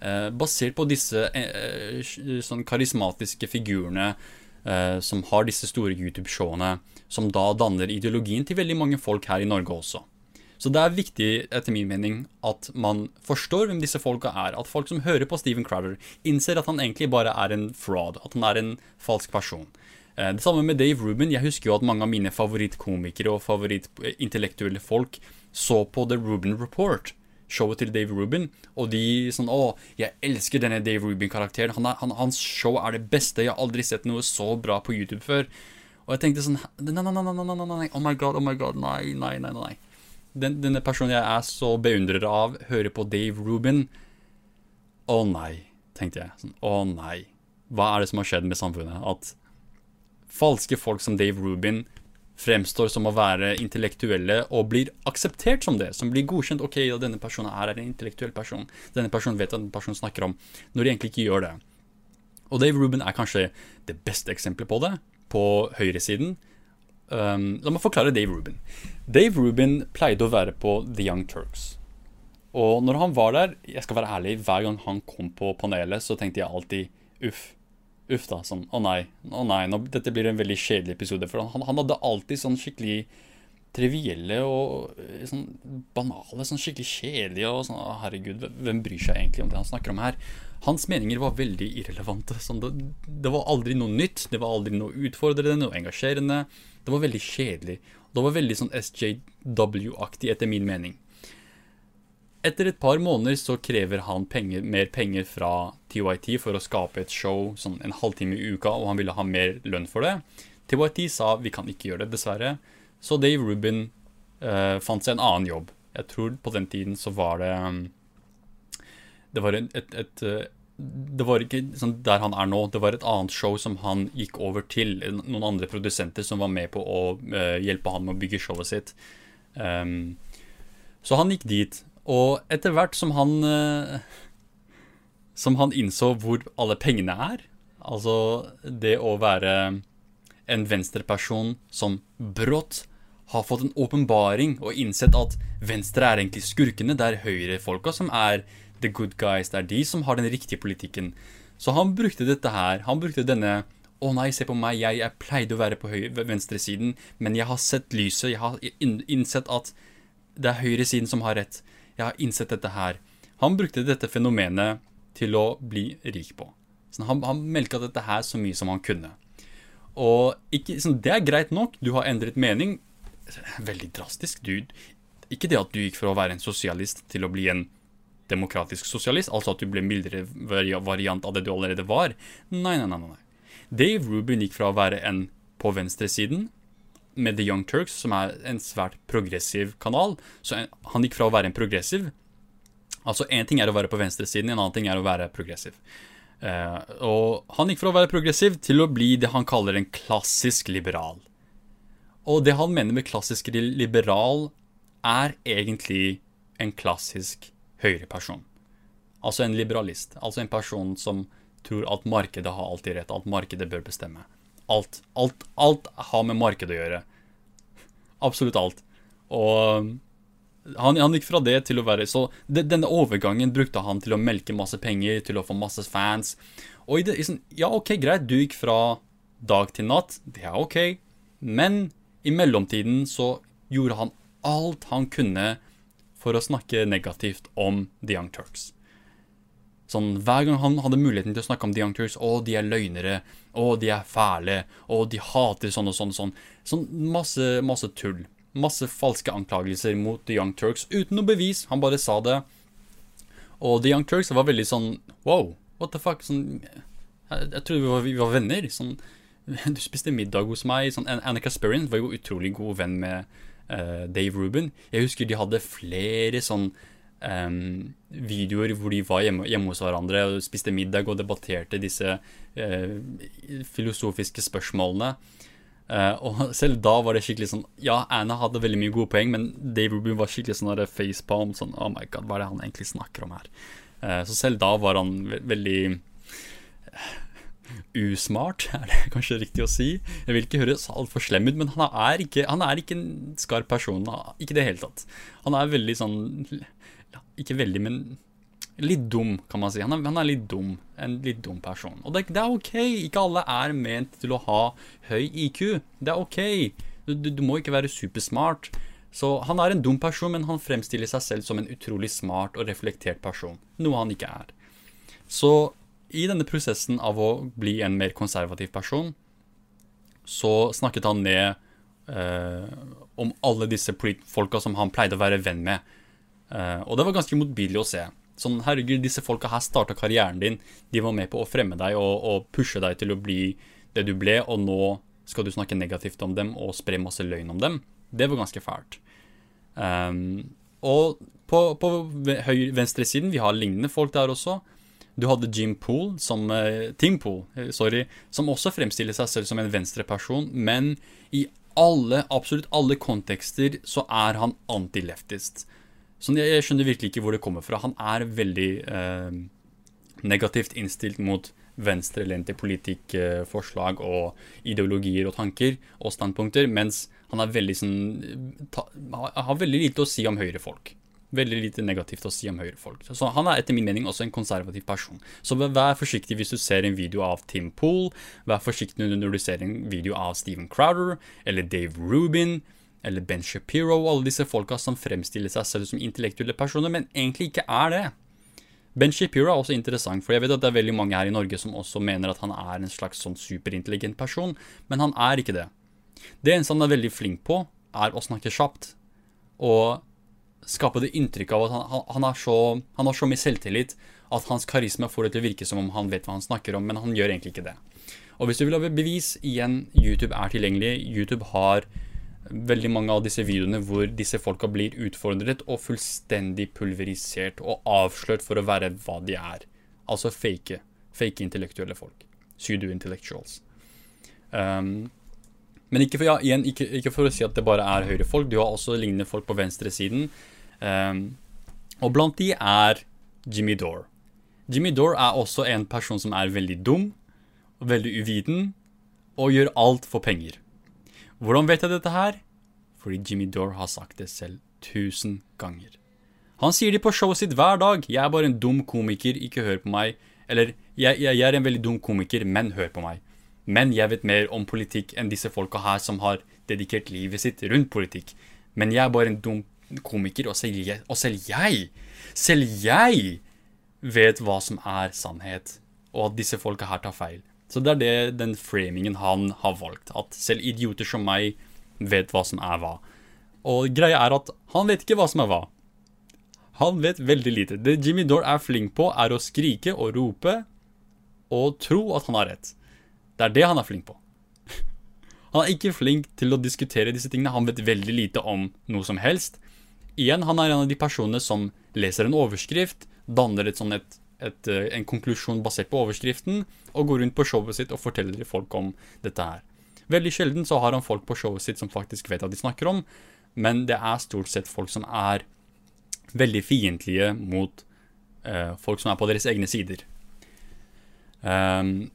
eh, basert på disse eh, eh sånn karismatiske figurene eh, som har disse store YouTube-showene, som da danner ideologien til veldig mange folk her i Norge også. Så det er viktig, etter min mening, at man forstår hvem disse folka er. At folk som hører på Steven Crowder, innser at han egentlig bare er en fraud. At han er en falsk person. Eh, det samme med Dave Rubin. Jeg husker jo at mange av mine favorittkomikere og favorittintellektuelle folk så på The Rubin Report, showet til Dave Rubin, og de sånn Å, jeg elsker denne Dave Rubin-karakteren. Han han, hans show er det beste. Jeg har aldri sett noe så bra på YouTube før. Og jeg tenkte sånn Nei, nei, nei, nei, nei, nei, oh my god, oh my god, nei, nei, nei. nei. Den, denne personen jeg er så beundrer av, hører på Dave Rubin. Å nei, tenkte jeg. Sånn, å nei. Hva er det som har skjedd med samfunnet? At falske folk som Dave Rubin fremstår som å være intellektuelle og blir akseptert som det. Som blir godkjent. Ok, ja, denne personen er en intellektuell person. Denne personen vet hva denne personen snakker om. Når de egentlig ikke gjør det. Og Dave Rubin er kanskje det beste eksempelet på det, på høyresiden. Um, la meg forklare Dave Rubin. Dave Rubin pleide å være på The Young Turks. Og når han var der, jeg skal være ærlig, hver gang han kom på panelet, så tenkte jeg alltid uff Uff da. Sånn å nei, å nei, nå, dette blir en veldig kjedelig episode. For han, han hadde alltid sånn skikkelig trivielle og eh, sånn banale, sånn skikkelig kjedelige og sånn Herregud, hvem bryr seg egentlig om det han snakker om her? Hans meninger var veldig irrelevante. Sånn, det, det, var aldri noe nytt, det var aldri noe utfordrende, noe engasjerende. Det var veldig kjedelig. Det var veldig sånn SJW-aktig, etter min mening. Etter et par måneder så krever han penger, mer penger fra TYT for å skape et show sånn en halvtime i uka, og han ville ha mer lønn for det. TYT sa vi kan ikke gjøre det, dessverre. Så Dave Rubin uh, fant seg en annen jobb. Jeg tror på den tiden så var det um, Det var et, et, et uh, det var ikke sånn der han er nå. Det var et annet show som han gikk over til. Noen andre produsenter som var med på å uh, hjelpe han med å bygge showet sitt. Um, så han gikk dit. Og etter hvert som han uh, Som han innså hvor alle pengene er, altså det å være en venstreperson som brått har fått en åpenbaring og innsett at venstre er egentlig skurkene, det er høyrefolka som er the good guys, det er de som har den riktige politikken. Så han brukte dette her, han brukte denne å nei, se på meg, jeg, jeg pleide å være på venstresiden, men jeg har sett lyset, jeg har innsett at det er høyresiden som har rett. Jeg har innsett dette her. Han brukte dette fenomenet til å bli rik på. Så han, han melka dette her så mye som han kunne. Og ikke, sånn, det er greit nok, du har endret mening. Veldig drastisk. Du, ikke det at du gikk fra å være en sosialist til å bli en demokratisk sosialist, altså at du ble mildere variant av det du allerede var. Nei, nei, nei. nei. Dave Rubin gikk fra å være en på venstresiden med The Young Turks, som er en svært progressiv kanal. Så han gikk fra å være en progressiv Altså én ting er å være på venstresiden, en annen ting er å være progressiv. Uh, og han gikk fra å være progressiv til å bli det han kaller en klassisk liberal. Og det han mener med klassisk liberal, er egentlig en klassisk høyreperson. Altså en liberalist. Altså en person som tror at markedet har alltid rett, at markedet bør bestemme. Alt. Alt, alt har med markedet å gjøre. Absolutt alt. Og han, han, gikk fra det til å være Så det, denne overgangen brukte han til å melke masse penger, til å få masse fans. Og i det, i sånn, ja, ok, greit, du gikk fra dag til natt. Det er ok. Men i mellomtiden så gjorde han alt han kunne for å snakke negativt om The Young Turks. Sånn, Hver gang han hadde muligheten til å snakke om The Young Turks Å, de er løgnere. Å, de er fæle. Å, de hater sånn og sånn og sånn. Sånn masse, masse tull masse falske anklagelser mot The Young Turks uten noe bevis. Han bare sa det. Og The Young Turks var veldig sånn Wow, what the fuck? Sånn, jeg, jeg trodde vi var, vi var, venner. Sånn, du spiste middag hos meg. Sånn, Annika Sperrin var jo utrolig god venn med uh, Dave Ruben. Jeg husker de hadde flere sånn um, videoer hvor de var hjemme, hjemme, hos hverandre og spiste middag og debatterte disse uh, filosofiske spørsmålene. Uh, og selv da var det skikkelig sånn Ja, Anna hadde veldig mye gode poeng, men Dave Rubin var skikkelig sånn facepalm. Sånn, oh my god, hva er det han egentlig snakker om her? Uh, så selv da var han ve veldig usmart, er det kanskje riktig å si. Jeg vil ikke høres altfor slem ut, men han er, ikke, han er ikke en skarp person. Ikke i det hele tatt. Han er veldig sånn Ikke veldig, men litt dum, kan man si. Han er, han er, litt dum. En litt dum person. Og det, det, er ok. Ikke alle er ment til å ha høy IQ. Det er ok. Du, du, du, må ikke være supersmart. Så han er en dum person, men han fremstiller seg selv som en utrolig smart og reflektert person. Noe han ikke er. Så i denne prosessen av å bli en mer konservativ person, så snakket han ned eh, om alle disse folka som han pleide å være venn med. Eh, og det var ganske motbydelig å se. Sånn, herregud, disse folka her starta karrieren din. De var med på å fremme deg og, og, pushe deg til å bli det du ble, og nå skal du snakke negativt om dem og spre masse løgn om dem. Det var ganske fælt. Um, og på, på venstresiden, vi har lignende folk der også. Du hadde Jim Poole, som, uh, Tim Pool, eh, sorry, som også fremstiller seg selv som en venstreperson, men i alle, absolutt alle kontekster så er han anti-leftist. Sånn, jeg, jeg, skjønner virkelig ikke hvor det kommer fra. Han er veldig eh, negativt innstilt mot venstrelente politikkforslag og ideologier og tanker og standpunkter, mens han er veldig sånn ta, har veldig lite å si om høyrefolk. Veldig lite negativt å si om høyrefolk. Så han er etter min mening også en konservativ person. Så vær forsiktig hvis du ser en video av Tim Pool, vær forsiktig når du ser en video av Steven Crowder eller Dave Rubin eller Ben Shapiro og alle disse folka som fremstiller seg selv som intellektuelle personer, men egentlig ikke er det. Ben Shapiro er også interessant, for jeg vet at det er veldig mange her i Norge som også mener at han er en slags sånn superintelligent person, men han er ikke det. Det eneste han er veldig flink på, er å snakke kjapt. Og skape det inntrykk av at han, han, har så, han har så mye selvtillit at hans karisma får det til å virke som om han vet hva han snakker om, men han gjør egentlig ikke det. Og hvis du vil ha bevis, igjen, YouTube er tilgjengelig. YouTube har veldig mange av disse videoene hvor disse folka blir utfordret og fullstendig pulverisert og avslørt for å være hva de er. Altså fake. Fake intellektuelle folk. Pseudo-intellectuals. Um, men ikke for, ja, igjen, ikke, ikke for, å si at det bare er høyrefolk. Du har også lignende folk på venstresiden. Um, og blant de er Jimmy Dore. Jimmy Dore er også en person som er veldig dum, veldig uviten, og gjør alt for penger. Hvordan vet jeg dette her? Fordi Jimmy Dore har sagt det selv tusen ganger. Han sier det på showet sitt hver dag. 'Jeg er bare en dum komiker, ikke hør på meg.' Eller jeg, jeg, jeg, er en veldig dum komiker, men hør på meg'. Men jeg vet mer om politikk enn disse folka her som har dedikert livet sitt rundt politikk. Men jeg er bare en dum komiker, og selv jeg, og selv jeg Selv jeg vet hva som er sannhet, og at disse folka her tar feil. Så det er det, den framingen han har valgt. At selv idioter som meg vet hva som er hva. Og greia er at han vet ikke hva som er hva. Han vet veldig lite. Det Jimmy Dore er flink på, er å skrike og rope og tro at han har rett. Det er det han er flink på. Han er ikke flink til å diskutere disse tingene. Han vet veldig lite om noe som helst. Igjen, han er en av de personene som leser en overskrift, danner et sånn et, et, eh, en konklusjon basert på overskriften, og går rundt på showet sitt og forteller folk om dette her. Veldig sjelden så har han folk på showet sitt som faktisk vet hva de snakker om, men det er stort sett folk som er veldig fiendtlige mot uh, folk som er på deres egne sider. Um,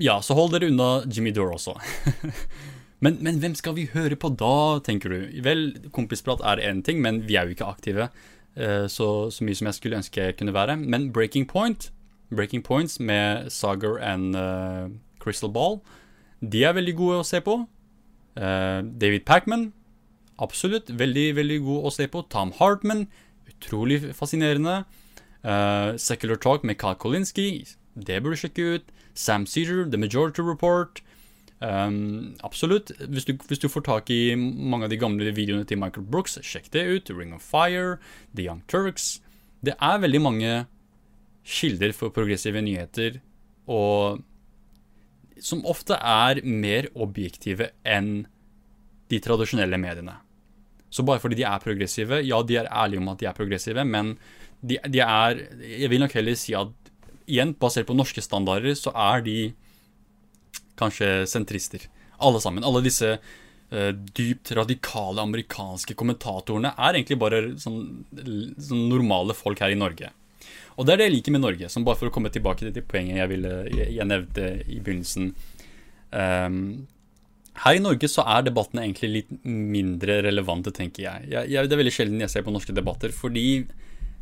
ja, så hold dere unna Jimmy Dore også. men, men, hvem skal vi høre på da, tenker du? Vel, kompisprat er én ting, men vi er jo ikke aktive. Uh, så, så, mye som jeg skulle ønske jeg kunne være. Men Breaking Point, Breaking Points med Sager and uh, Crystal Ball, de er veldig gode å se på. Uh, David Pacman, absolutt veldig, veldig god å se på. Tom Hartman, utrolig fascinerende. Secular Talk med Kyle Kolinski, det burde du sjekke ut. Sam Cedar, The Majority Report. Um, absolutt. Hvis du, hvis du, får tak i mange av de gamle videoene til Michael Brooks, sjekk det ut. Ring of Fire, The Young Turks. Det er veldig mange kilder for progressive nyheter, og som ofte er mer objektive enn de tradisjonelle mediene. Så bare fordi de er progressive, ja, de er ærlige om at de er progressive, men de, de er Jeg vil nok heller si at igjen, basert på norske standarder, så er de kanskje sentrister. Alle sammen. Alle disse uh, dypt radikale amerikanske kommentatorene er egentlig bare sånn, sånn, normale folk her i Norge. Og det er det jeg liker med Norge, som bare for å komme tilbake til poenget jeg, ville, jeg nevnte i begynnelsen. Um, her i Norge så er debattene egentlig litt mindre relevante, tenker jeg. jeg, jeg det er veldig sjelden jeg ser på norske debatter, fordi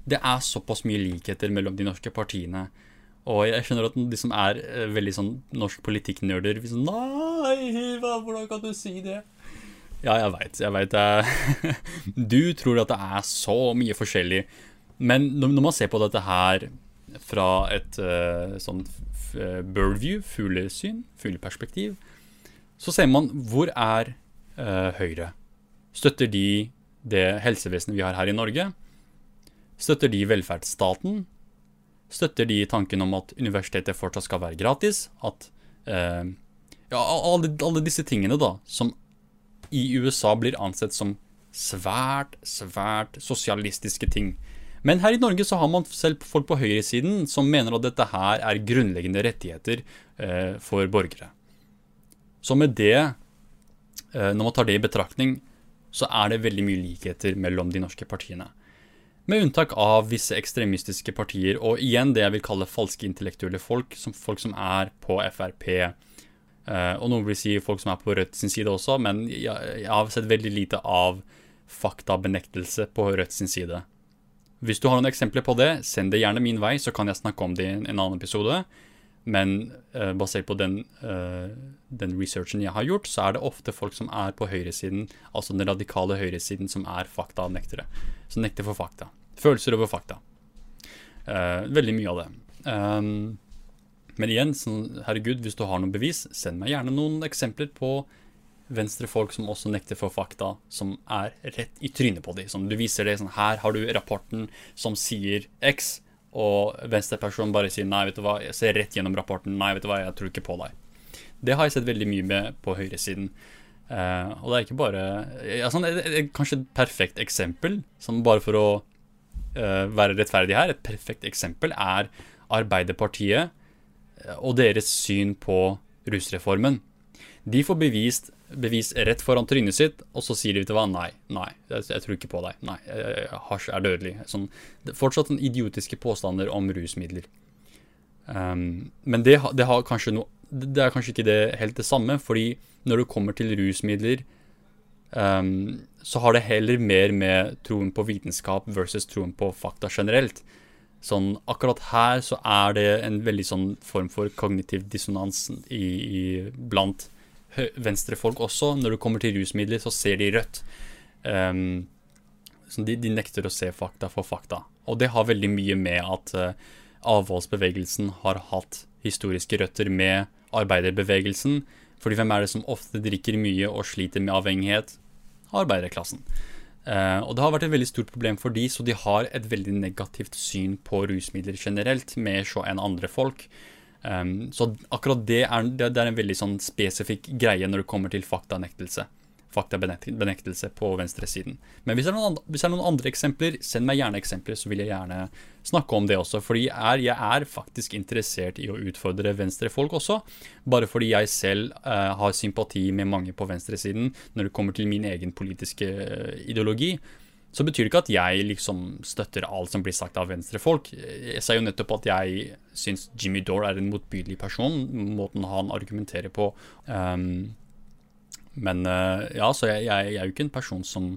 det er såpass mye likheter mellom de norske partiene. Og jeg skjønner at de som er eh, veldig sånn norsk politikknerder vil sånn Nei, hvordan kan du si det? Ja, jeg veit. Jeg veit Du tror at det er så mye forskjellig. Men når man ser på dette her fra et uh, sånn uh, birdview, fuglesyn, fugleperspektiv, så ser man hvor er uh, Høyre? Støtter de det helsevesenet vi har her i Norge? Støtter de velferdsstaten? Støtter de tanken om at universitetet fortsatt skal være gratis. At eh, Ja, alle, alle, disse tingene, da, som i USA blir ansett som svært, svært sosialistiske ting. Men her i Norge så har man selv folk på høyresiden som mener at dette her er grunnleggende rettigheter eh, for borgere. Så med det, eh, når man tar det i betraktning, så er det veldig mye likheter mellom de norske partiene. Med unntak av visse ekstremistiske partier, og igjen det jeg vil kalle falske intellektuelle folk, som folk som er på Frp. Eh, og noen vil si folk som er på Rødt sin side også, men jeg, har sett veldig lite av faktabenektelse på Rødt sin side. Hvis du har noen eksempler på det, send det gjerne min vei, så kan jeg snakke om det i en annen episode. Men uh, basert på den, uh, den, researchen jeg har gjort, så er det ofte folk som er på høyresiden, altså den radikale høyresiden, som er faktanektere. Som nekter for fakta. Følelser over fakta. Uh, veldig mye av det. Um, men igjen, sånn, herregud, hvis du har noen bevis, send meg gjerne noen eksempler på venstrefolk som også nekter for fakta, som er rett i trynet på dem. Som du viser det sånn Her har du rapporten som sier X, og venstrepersonen bare sier nei, vet du hva, jeg ser rett gjennom rapporten, nei, vet du hva, jeg tror ikke på deg. Det har jeg sett veldig mye med på høyresiden. Uh, og det er ikke bare sånn, det er Kanskje et perfekt eksempel, sånn bare for å uh, være rettferdig her, et perfekt eksempel er Arbeiderpartiet eh, og deres syn på rusreformen. De får bevist bevis rett foran trynet sitt, og så sier de til hva? Nei, nei, jeg, jeg, tror ikke på deg. Nei, hasj er dødelig. Sånn, fortsatt sånn idiotiske påstander om rusmidler. Um, men det, det, har kanskje no, det er kanskje ikke det helt det samme, fordi når det kommer til rusmidler, um, så har det heller mer med troen på vitenskap versus troen på fakta generelt. Sånn, akkurat her så er det en veldig sånn form for kognitiv dissonans i, i, blant venstrefolk også. Når det kommer til rusmidler, så ser de rødt. Um, de, de, nekter å se fakta for fakta. Og det har veldig mye med at uh, avholdsbevegelsen har hatt historiske røtter med arbeiderbevegelsen. Fordi hvem er det som ofte drikker mye og sliter med avhengighet? Arbeiderklassen. Uh, og det har vært et veldig stort problem for de, så de har et veldig negativt syn på rusmidler generelt, mer så enn andre folk. Um, så akkurat det er, det er, en veldig sånn spesifikk greie når det kommer til faktanektelse faktabenektelse på venstresiden. Men hvis det, andre, hvis det, er noen andre eksempler, send meg gjerne eksempler, så vil jeg gjerne snakke om det også. Fordi jeg er, jeg er faktisk interessert i å utfordre venstrefolk også. Bare fordi jeg selv uh, har sympati med mange på venstresiden når det kommer til min egen politiske uh, ideologi. Så betyr det ikke at jeg liksom støtter alt som blir sagt av venstrefolk. Jeg sa jo nettopp at jeg syns Jimmy Dore er en motbydelig person, måten han argumenterer på. Um, men uh, ja, så jeg, jeg, jeg, er jo ikke en person som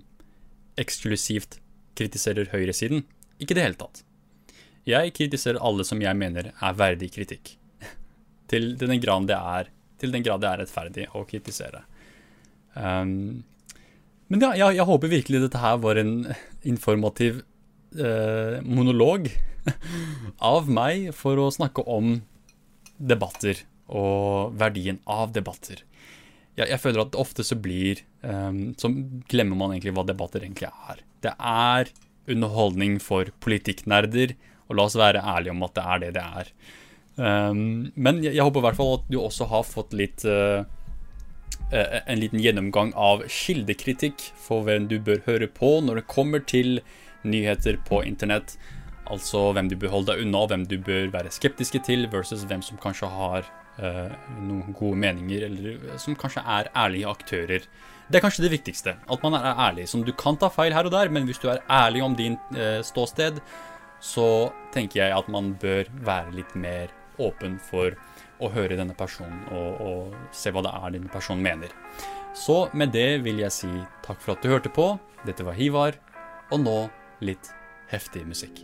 eksklusivt kritiserer høyresiden. Ikke i det hele tatt. Jeg kritiserer alle som jeg mener er verdig kritikk. til, den grad det er, til den grad det er rettferdig å kritisere. Um, men ja, jeg, jeg, håper virkelig dette her var en informativ eh, monolog av meg for å snakke om debatter og verdien av debatter jeg, jeg, føler at ofte så blir um, Så glemmer man egentlig hva debatter egentlig er. Det er underholdning for politikknerder, og la oss være ærlige om at det er det det er. Um, men jeg, jeg, håper i hvert fall at du også har fått litt uh, En liten gjennomgang av kildekritikk for hvem du bør høre på når det kommer til nyheter på internett. Altså hvem du bør holde deg unna, hvem du bør være skeptiske til, versus hvem som kanskje har eh, noen gode meninger, eller som kanskje er ærlige aktører. Det er kanskje det viktigste. At man er ærlig. Som du kan ta feil her og der, men hvis du er ærlig om din eh, ståsted, så tenker jeg at man bør være litt mer åpen for å høre denne personen og, og se hva det er denne personen mener. Så med det vil jeg si takk for at du hørte på. Dette var Hivar, og nå litt heftig musikk.